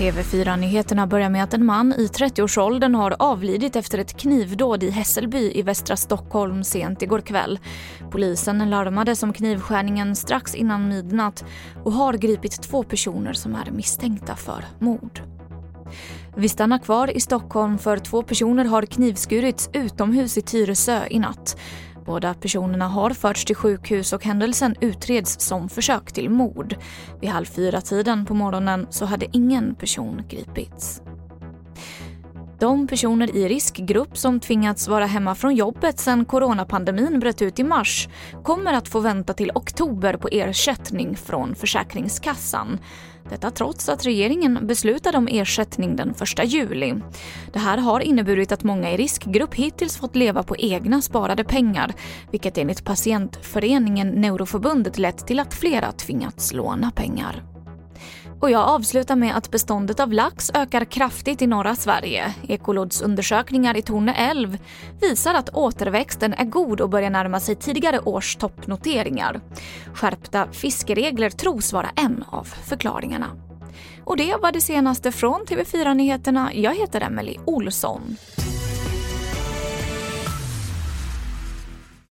TV4-nyheterna börjar med att en man i 30-årsåldern har avlidit efter ett knivdåd i Hässelby i västra Stockholm sent igår kväll. Polisen larmade om knivskärningen strax innan midnatt och har gripit två personer som är misstänkta för mord. Vi stannar kvar i Stockholm för två personer har knivskurits utomhus i Tyresö i natt. Båda personerna har förts till sjukhus och händelsen utreds som försök till mord. Vid halv fyra-tiden på morgonen så hade ingen person gripits. De personer i riskgrupp som tvingats vara hemma från jobbet sedan coronapandemin bröt ut i mars kommer att få vänta till oktober på ersättning från Försäkringskassan. Detta trots att regeringen beslutade om ersättning den 1 juli. Det här har inneburit att många i riskgrupp hittills fått leva på egna sparade pengar vilket enligt patientföreningen Neuroförbundet lett till att flera tvingats låna pengar. Och jag avslutar med att beståndet av lax ökar kraftigt i norra Sverige. Ekolodsundersökningar i Torne älv visar att återväxten är god och börjar närma sig tidigare års toppnoteringar. Skärpta fiskeregler tros vara en av förklaringarna. Och det var det senaste från TV4 Nyheterna. Jag heter Emily Olsson.